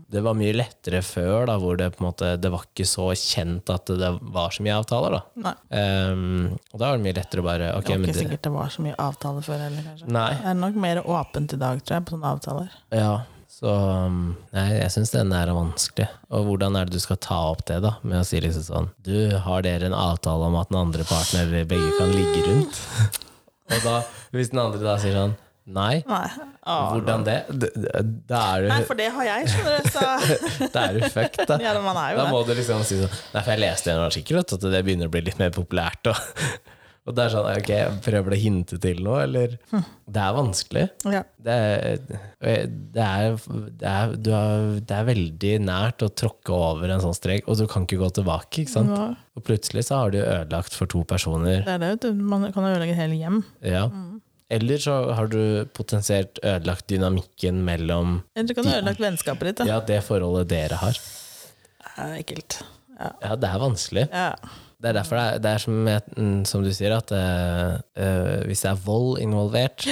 Det var mye lettere før, da, hvor det på en måte Det var ikke så kjent at det var så mye avtaler, da. Ehm, og da var det mye lettere å bare Ok, Det var men ikke det, sikkert det var så mye avtaler før heller, kanskje. Nei. Det er nok mer åpent i dag, tror jeg, på sånne avtaler. Ja, så um, Nei, jeg syns den er vanskelig. Og hvordan er det du skal ta opp det, da? Med å si liksom sånn Du, har dere en avtale om at den andre partneren begge kan ligge rundt? og da, hvis den andre da sier sånn Nei. Nei. Å, Hvordan det? D- d- Da er Nei, for det har jeg, skjønner du. Så da er du fucked, da. ja, man er jo Da det. må du liksom si sånn Nei, for jeg leste en artikkel at det begynner å bli litt mer populært. Og, og det er sånn, ok, prøver du å hinte til noe, eller Det er vanskelig. Ja. Det er, det, er, det, er, det er veldig nært å tråkke over en sånn strek, og du kan ikke gå tilbake. ikke sant? Ja. Og plutselig så har du ødelagt for to personer. Det er det, vet du. Man kan jo ødelegge et helt hjem. Ja. Eller så har du potensielt ødelagt dynamikken mellom Eller du kan ha ødelagt vennskapet ditt. Da. ja, det forholdet dere har. er ekkelt. Ja. Ja, det er vanskelig. ja. Det er derfor det er, det er som, jeg- mm, som du sier, at eh, hvis det er vold involvert,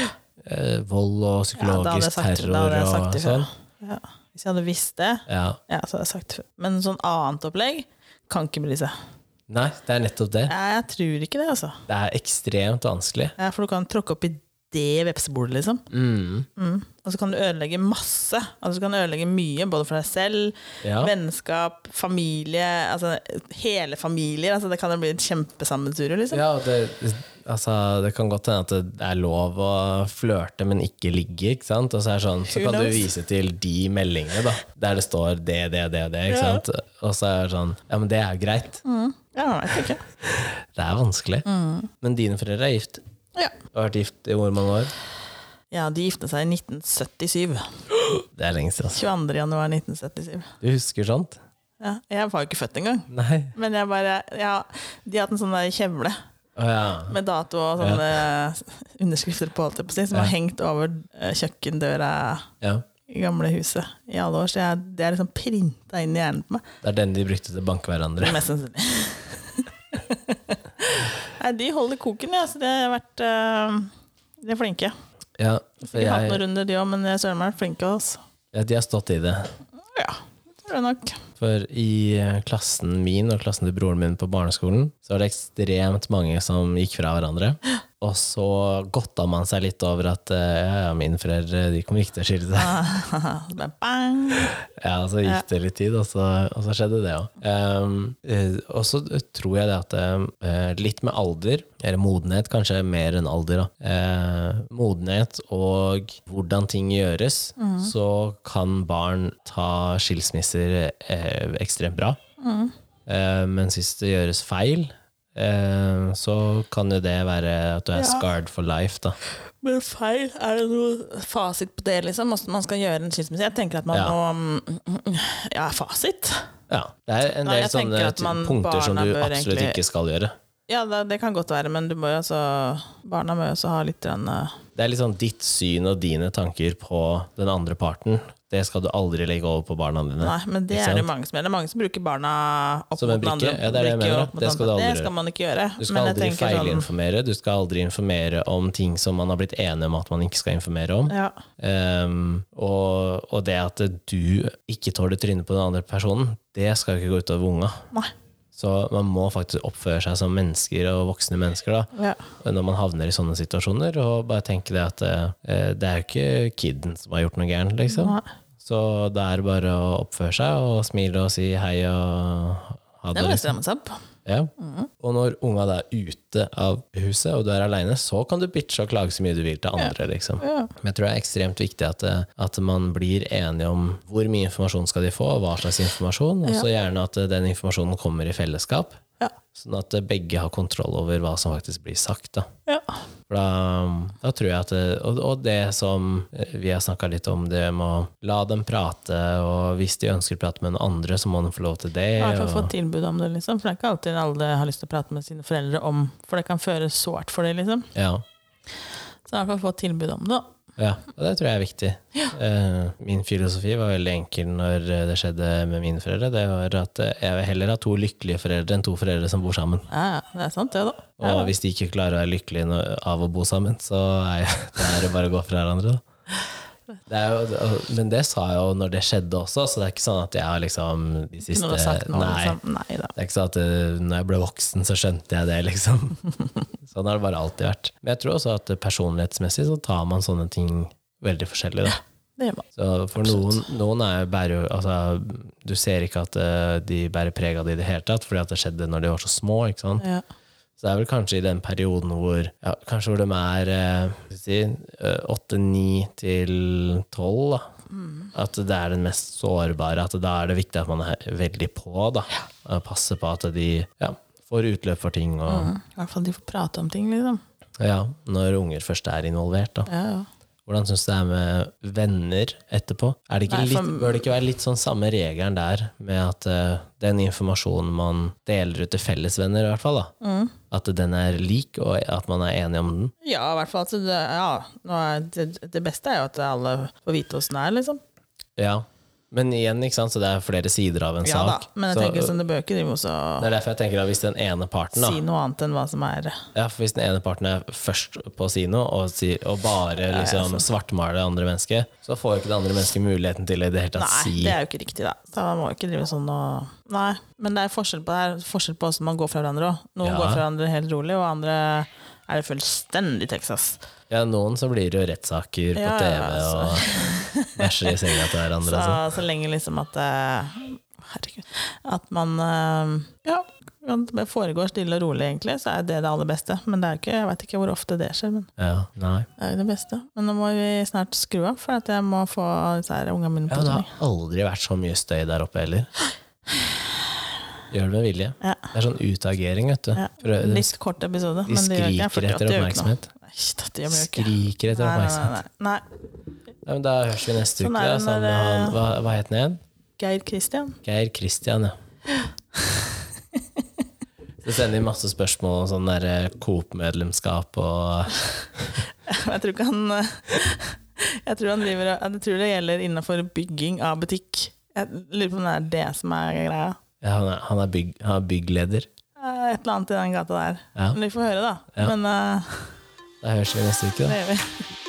vold og Ja, da hadde jeg psykologisk sagt, terror og det sånn Ja. Hvis jeg hadde visst det, ja. ja, så hadde jeg sagt det. Men sånn annet opplegg kan ikke bry seg. Nei, det er nettopp det. Jeg, jeg tror ikke det, altså. Det er ekstremt vanskelig. Ja, for du kan tråkke opp i det vepsebordet, liksom. Mm. Mm. Og så kan du ødelegge masse. Altså, du kan ødelegge mye, både for deg selv, Ja. vennskap, familie, altså hele familier. Altså, det kan jo bli et kjempesammensurium, liksom. Ja, det, altså, det kan godt hende at det er lov å flørte, men ikke ligge. Ikke sant? Og så, er sånn, så kan du vise til de meldingene da, der det står det, det, det, det. Ikke Ja. Og så er det sånn Ja, men det er greit. Mm. Ja, jeg. Det er vanskelig. Mm. Men dine foreldre er gift. Ja. Du har vært gift i hvor mange år? ja, de giftet seg i 1977. Det er lenge siden. altså. 22. januar 1977. Du husker sånt? Ja, jeg var jo ikke født engang. Nei. Men jeg bare ja, De har hatt en sånn der kjevle oh, ja. med dato og sånne underskrifter på, alt det på seg, som har hengt over eh, kjøkkendøra i gamle huset i alle år. Så jeg, det er liksom printa inn i hjernen på meg. Det er den de brukte til å banke hverandre. Mest sannsynlig. De holder koken, ja. Så de har vært eh, De er flinke. Ja, for har hatt noen runder, de òg, men jeg søren meg er flinke. Altså. ja, de har stått i det. Ja, det tror jeg nok. For i eh, klassen min og klassen til broren min på barneskolen, så var det ekstremt mange som gikk fra hverandre. Og så godta man seg litt over at eh, ja, mine foreldre de kommer ikke til å skille seg. Ja, så gikk det litt tid, og så, og så skjedde det òg. og så tror jeg det at uh, litt med alder, eller modenhet kanskje mer enn alder, da. Uh, modenhet og hvordan ting gjøres, så kan barn ta skilsmisser uh, ekstremt bra. Eh, mens hvis det gjøres feil, eh, så kan jo det være at du er Ja. scarred for life, da. Men feil, er det noe fasit på det, liksom? Hvordan man skal gjøre en skilsmisse? Jeg tenker at man Ja. må mm, Ja, fasit? Ja, det er en del jeg sånne punkter som du absolutt egentlig- ikke skal gjøre. Ja, det, det kan godt være, men du må jo altså Barna må jo også ha litt eh, Det er litt sånn ditt syn og dine tanker på den andre parten. Det skal du aldri legge over på barna dine. Nei, men det er det mange som gjør. Det er mange som bruker barna opp Som en mot andre. Ja, det er det. Det skal Det skal man ikke gjøre. Du skal aldri sånn feilinformere. Du skal aldri informere om ting som man har blitt enige om at man ikke skal informere om. ja. Um, og, og det at du ikke tåler trynet på den andre personen, det skal ikke gå utover unga. Nei. Så man må faktisk oppføre seg som mennesker og voksne mennesker da, Ja. når man havner i sånne situasjoner, og bare tenke det at eh, det er jo ikke kiden som har gjort noe gærent, liksom. Så det er bare å oppføre seg og smile og si hei og ha Det det. må Liksom. strammes opp. Ja. Og når unga da er ute av huset, og du er aleine, så kan du bitche og klage så mye du vil til andre. liksom. Ja. Men jeg tror det er ekstremt viktig at, eh, at man blir enige om hvor mye informasjon skal de få, og hva slags informasjon, og så gjerne at eh, den informasjonen kommer i fellesskap. Ja. Sånn at eh, begge har kontroll over hva som faktisk blir sagt. da. ja. For da, da tror jeg at det, og, og det som eh, vi har snakka litt om, det med å la dem prate, og hvis de ønsker å prate med noen andre, så må de få lov til det. Ja, og... få tilbud om det, liksom. For det er ikke alltid alle har lyst til å prate med sine foreldre om For det kan føre sårt for dem, liksom. Ja. Så i hvert fall få tilbud om det. da. Ja, og det tror jeg er viktig. Ja. min filosofi var veldig enkel når eh, det skjedde med mine foreldre. Det var at eh, jeg vil heller ha to lykkelige foreldre enn to foreldre som bor sammen. Ja, det er sant, det, da. Og Ja. hvis de ikke klarer å være lykkelige av å bo sammen, så er det bare å gå fra hverandre. Da. Det jo, men det sa jeg jo når det skjedde også, så det er ikke sånn at jeg har liksom de siste noe Nei. liksom. Nei. Det er ikke sånn at eh, når jeg ble voksen, så skjønte jeg det, liksom. Sånn har det bare alltid vært. Men jeg tror også at personlighetsmessig så tar man sånne ting veldig forskjellig. da. Man. Så for noen, noen er bærer, altså, Du ser ikke at eh, de bærer preg av det i det hele tatt, fordi at det skjedde når de var så små. ikke sant? Ja. Så det er vel kanskje i den perioden hvor ja, kanskje hvor de er eh, si, åtte-ni til tolv, da. At det er den mest sårbare. At da er det viktig at man er veldig på. da. Og Passer på at de ja, får utløp for ting. Og, Mm. I hvert fall de får prate om ting, liksom. ja, Når unger først er involvert. da. Ja, ja. Hvordan syns du det er med venner etterpå? Er det ikke Nei, for- litt, bør det ikke være litt sånn samme regelen der, med at uh, den informasjonen man deler ut til fellesvenner, i hvert fall, da, Mm. at den er lik, og at man er enig om den? Ja, i hvert fall. Altså, det, ja, det, det beste er jo at alle får vite åssen det er, liksom. Ja, Men igjen, ikke sant, så det er flere sider av en Ja da, men jeg så, tenker sånn, det bør ikke de også det er derfor jeg tenker at hvis den ene parten da, si noe annet enn hva som er ja, for hvis den ene parten er først på å si noe, og, si, og bare liksom ja, svartmaler det andre mennesket, så får jo ikke det andre mennesket muligheten til i det hele tatt Nei, si det er jo ikke riktig, da. Da må jo ikke drive sånn og Nei. Men det er forskjell på, det er forskjell på hvordan man går fra hverandre òg. Noen Ja. går fra hverandre helt rolig, og andre er det fullstendig Texas. Ja, noen så blir det jo rettssaker på TV ja, og bæsjer i senga til hverandre. Så, sånn. så lenge liksom at eh, Herregud. At man eh, Ja, det foregår stille og rolig, egentlig, så er det det aller beste. Men det ikke, jeg vet ikke hvor ofte det skjer, men Ja, det er det beste. Men nå må vi snart skru av, for at jeg må få disse ungene mine Ja, det har aldri vært så mye støy der oppe heller. Gjør det med vilje. Ja. Det er sånn utagering, vet du. Ja. Litt kort episode. de men de skriker etter oppmerksomhet. Nei, det gjør vi ikke. Skriker etter Nei, nei, oppmerksomhet. nei, nei. Da høres vi neste Sånn uke. Da, sammen med han, hva, hva het han igjen? Geir Kristian. Geir Kristian, ja. Så sender de masse spørsmål om sånn eh, Coop-medlemskap og Jeg tror ikke han eh, Jeg tror han driver Jeg tror det gjelder innenfor bygging av butikk. Jeg lurer på om det er det som er greia. ja, Han er, han er, bygg, han er byggleder. Et eller annet i den gata der. Ja. Men vi får høre, da. Ja. Men eh, Da høres vi neste uke, da. det gjør vi.